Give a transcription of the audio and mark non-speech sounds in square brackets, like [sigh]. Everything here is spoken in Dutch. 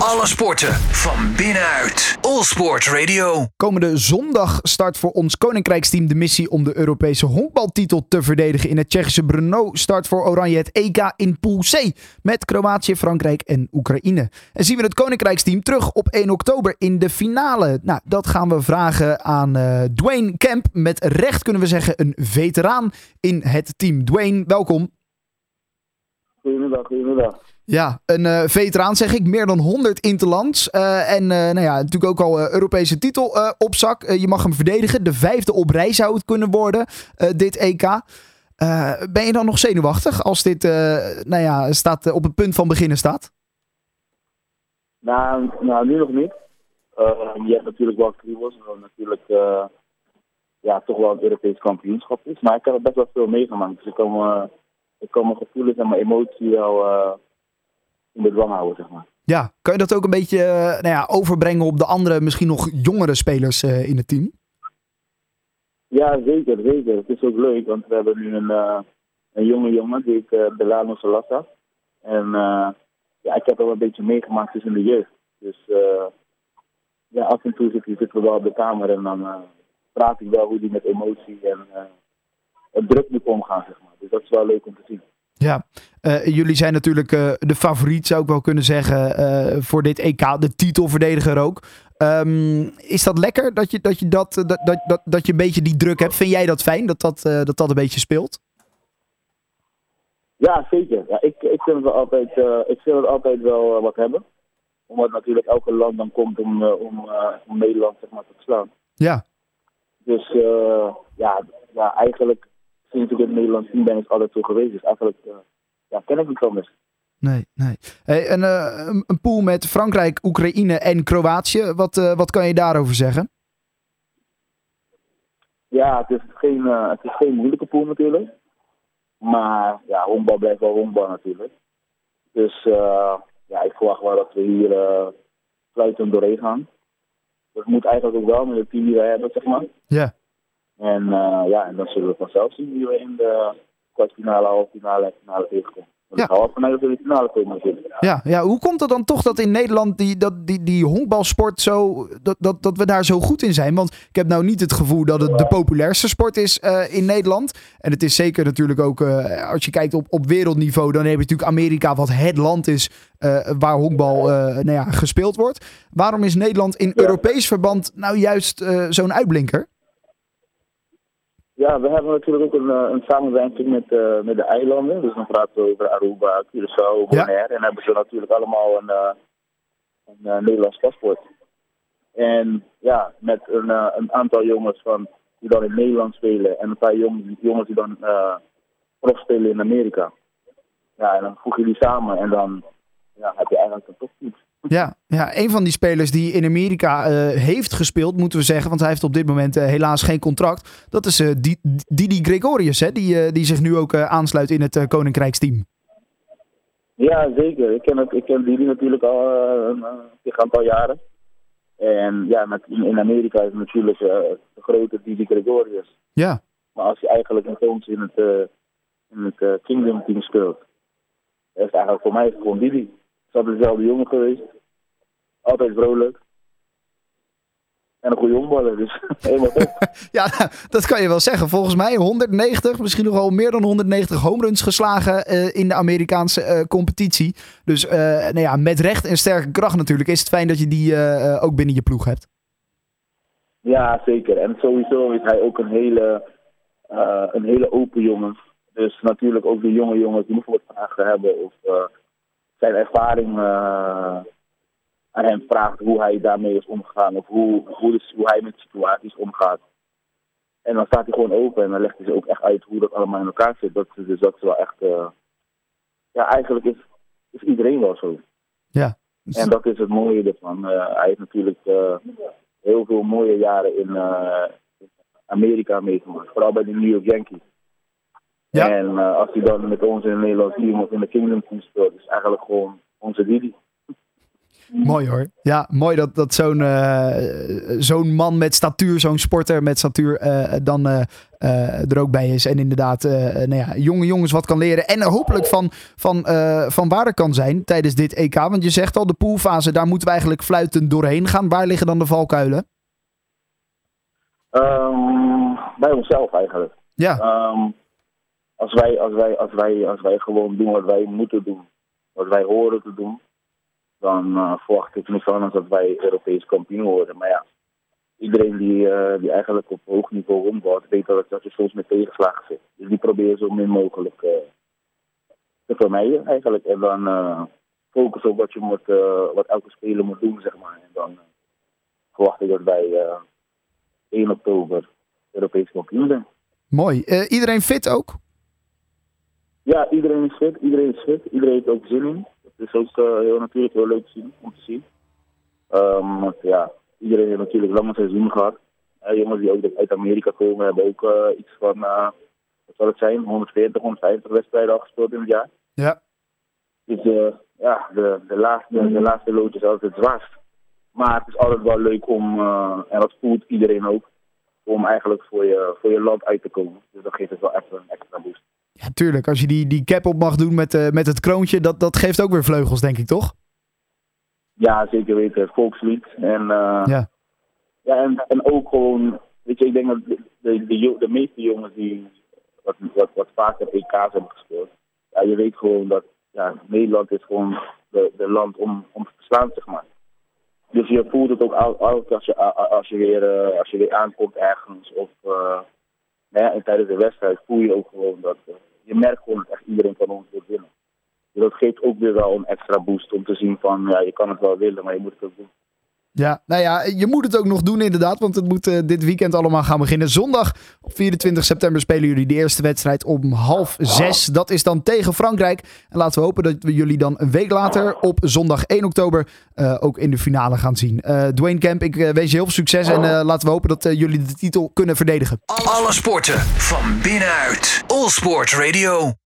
Alle sporten van binnenuit. All Sport Radio. Komende zondag start voor ons Koninkrijksteam de missie om de Europese honkbaltitel te verdedigen. In het Tsjechische Brno start voor Oranje het EK in Pool C met Kroatië, Frankrijk en Oekraïne. En zien we het Koninkrijksteam terug op 1 oktober in de finale. Nou, dat gaan we vragen aan uh, Dwayne Kemp. Met recht kunnen we zeggen een veteraan in het team. Dwayne, welkom. Goedemiddag, goedemiddag. Ja, een uh, veteraan zeg ik. Meer dan 100 interlands. Uh, en uh, nou ja, natuurlijk ook al Europese titel op zak. je mag hem verdedigen. De vijfde op rij zou het kunnen worden, dit EK. ben je dan nog zenuwachtig als dit nou ja, staat, op het punt van beginnen staat? Nou, nou nu nog niet. je hebt natuurlijk wel kriebels. natuurlijk ja, toch wel een Europees kampioenschap is. Maar ik heb er best wel veel meegemaakt. Dus ik kan, ik kan mijn gevoelens en mijn emotie wel in bedwang houden, zeg maar. Ja, kan je dat ook een beetje nou ja, overbrengen op de andere, misschien nog jongere spelers uh, in het team? Ja, zeker, zeker. Het is ook leuk, want we hebben nu een, uh, een jonge jongen, die ik uh, Delano Salassa. En ja, ik heb hem een beetje meegemaakt tussen de jeugd. Dus ja, af en toe zitten zit we wel op de kamer en dan praat ik wel hoe die met emotie en het druk moet omgaan, zeg maar. Dus dat is wel leuk om te zien. Ja, uh, jullie zijn natuurlijk uh, de favoriet, zou ik wel kunnen zeggen, uh, voor dit EK. De titelverdediger ook. Um, is dat lekker dat je dat, je dat, dat, dat, dat je een beetje die druk hebt? Vind jij dat fijn dat dat, dat, dat een beetje speelt? Ja, zeker. Ja, ik, ik, vind het altijd, ik vind het altijd wel wat hebben. Omdat natuurlijk elke land dan komt om, om, om Nederland zeg maar, te verslaan. Ja. Dus ja, ja, eigenlijk sinds ik in het Nederlands team ben, is altijd zo geweest. Dus eigenlijk ja, ken ik niet anders. Nee, nee. Hey, en, uh, een pool met Frankrijk, Oekraïne en Kroatië. Wat, uh, wat kan je daarover zeggen? Ja, het is geen, het is geen moeilijke pool natuurlijk. Maar ja, honkbal blijft wel honkbal natuurlijk. Dus ja, ik verwacht wel dat we hier sluitend doorheen gaan. Dat moet eigenlijk ook wel met het team die wij hebben, zeg maar. Ja. En ja, en dan zullen we vanzelf zien wie we in de kwartfinale, en finale tegenkomen. Ja. Vanuit de finale komen natuurlijk. Ja, ja, hoe komt het dan toch dat in Nederland die, dat, die, die honkbalsport zo, dat, dat, dat we daar zo goed in zijn? Want ik heb nou niet het gevoel dat het de populairste sport is uh, in Nederland. En het is zeker natuurlijk ook, uh, als je kijkt op, op wereldniveau, dan heb je natuurlijk Amerika wat het land is uh, waar honkbal nou ja, gespeeld wordt. Waarom is Nederland in ja. Europees verband nou juist zo'n uitblinker? Ja, we hebben natuurlijk ook een, eh, een samenwerking met, uh, met de eilanden. Dus dan praten we over Aruba, Curaçao, Bonaire. Ja. En hebben ze natuurlijk allemaal een, uh, een Nederlands paspoort. En ja, met een, een aantal jongens van, die dan in Nederland spelen en een paar jongens, jongens die dan prof spelen in Amerika. Ja, en dan voeg je die samen en dan ja, heb je eigenlijk een topteam. Ja, ja, een van die spelers die in Amerika uh, heeft gespeeld, moeten we zeggen, want hij heeft op dit moment uh, helaas geen contract. Dat is uh, Didi Gregorius, hè, die, die zich nu ook aansluit in het Koninkrijksteam. Ja, zeker. Ik ken, het, ik ken Didi natuurlijk al een, een aantal jaren. En ja, met, in Amerika is het natuurlijk de grote Didi Gregorius. Ja. Maar als je eigenlijk in ons in het, in het Kingdom team speelt, is eigenlijk voor mij gewoon Didi is altijd dezelfde jongen geweest. Altijd vrolijk. En een goede omballer, dus [laughs] helemaal top. [laughs] ja, dat kan je wel zeggen. Volgens mij 190, misschien nog wel meer dan 190 homeruns geslagen uh, in de Amerikaanse uh, competitie. Dus uh, nou ja, met recht en sterke kracht natuurlijk is het fijn dat je die ook binnen je ploeg hebt. Ja, zeker. En sowieso is hij ook een hele, een hele open jongen. Dus natuurlijk ook de jonge jongens die nog wat vragen hebben of zijn ervaring uh, aan hem vraagt hoe hij daarmee is omgegaan of hoe, hoe, dus, hoe hij met situaties omgaat. En dan staat hij gewoon open en dan legt hij ze ook echt uit hoe dat allemaal in elkaar zit. Dat, dus dat is wel echt, uh, ja eigenlijk is, is iedereen wel zo. Ja. En dat is het mooie ervan. Uh, hij heeft natuurlijk heel veel mooie jaren in Amerika meegemaakt. Vooral bij de New York Yankees. Ja. En uh, als hij dan met ons in het Nederlands team of in de Kingdom team speelt, is eigenlijk gewoon onze Didi. Mooi hoor. Ja, mooi dat, dat zo'n eh, zo'n man met statuur, zo'n sporter met statuur, eh, dan eh, eh, er ook bij is. En inderdaad, eh, nou ja, jonge jongens wat kan leren. En hopelijk van, van, eh, van waarde kan zijn tijdens dit EK. Want je zegt al, de poolfase, daar moeten we eigenlijk fluitend doorheen gaan. Waar liggen dan de valkuilen? Ehm, bij onszelf eigenlijk. Ja, Ehm, als, wij, als, wij, als, wij, als wij gewoon doen wat wij moeten doen, wat wij horen te doen, dan eh, verwacht ik niet van ons dat wij Europees kampioen worden. Maar ja, iedereen die, eh, die eigenlijk op hoog niveau rondbouwt, weet dat, dat je soms met tegenslagen zit. Dus die proberen zo min mogelijk eh, te vermijden eigenlijk. En dan focussen op wat, je moet, wat elke speler moet doen, zeg maar. En dan verwacht ik dat wij eh 1 oktober Europees kampioen zijn. mooi. Iedereen fit ook? Ja, iedereen is fit. Iedereen is fit. Iedereen heeft ook zin in. Het is ook eh, heel natuurlijk heel leuk te zien, om te zien. Ehm, want ja, iedereen heeft natuurlijk lang een seizoen gehad. Eh, jongens die ook uit Amerika komen hebben ook eh, iets van, wat zal het zijn, 140, 150 wedstrijden al gespeeld in het jaar. Ja. Dus ja, de, de, laatste, de laatste loodje is altijd het zwaarst. Maar het is altijd wel leuk om, en dat voelt iedereen ook, om eigenlijk voor je, voor je land uit te komen. Dus dat geeft het wel even een extra boost. Ja, tuurlijk. Als je die, die cap op mag doen met, eh, met het kroontje, dat, dat geeft ook weer vleugels, denk ik, toch? Ja, zeker weten. Het volkslied. En, eh, Ja. ja, en, en ook gewoon, weet je, ik denk dat de, de, de, meeste jongens die wat, wat, wat vaker EK's hebben gespeeld, ja, je weet gewoon dat ja, Nederland is gewoon de, de land om, om te verslaan, zeg maar. Je voelt het ook al- altijd als je, als je, weer, eh, als je weer aankomt ergens of eh, nou ja, en tijdens de wedstrijd voel je ook gewoon dat eh, je merkt gewoon dat echt iedereen van ons wil winnen. Dus dat geeft ook weer wel een extra boost om te zien van ja, je kan het wel willen, maar je moet het ook doen. Ja, nou ja, je moet het ook nog doen inderdaad, want het moet eh, dit weekend allemaal gaan beginnen. Zondag op 24 september spelen jullie de eerste wedstrijd om half zes. Dat is dan tegen Frankrijk. En laten we hopen dat we jullie dan een week later op zondag 1 oktober eh, ook in de finale gaan zien. Eh, Dwayne Camp, ik wens je heel veel succes en laten we hopen dat jullie de titel kunnen verdedigen. Alle sporten van binnenuit. All Sport Radio.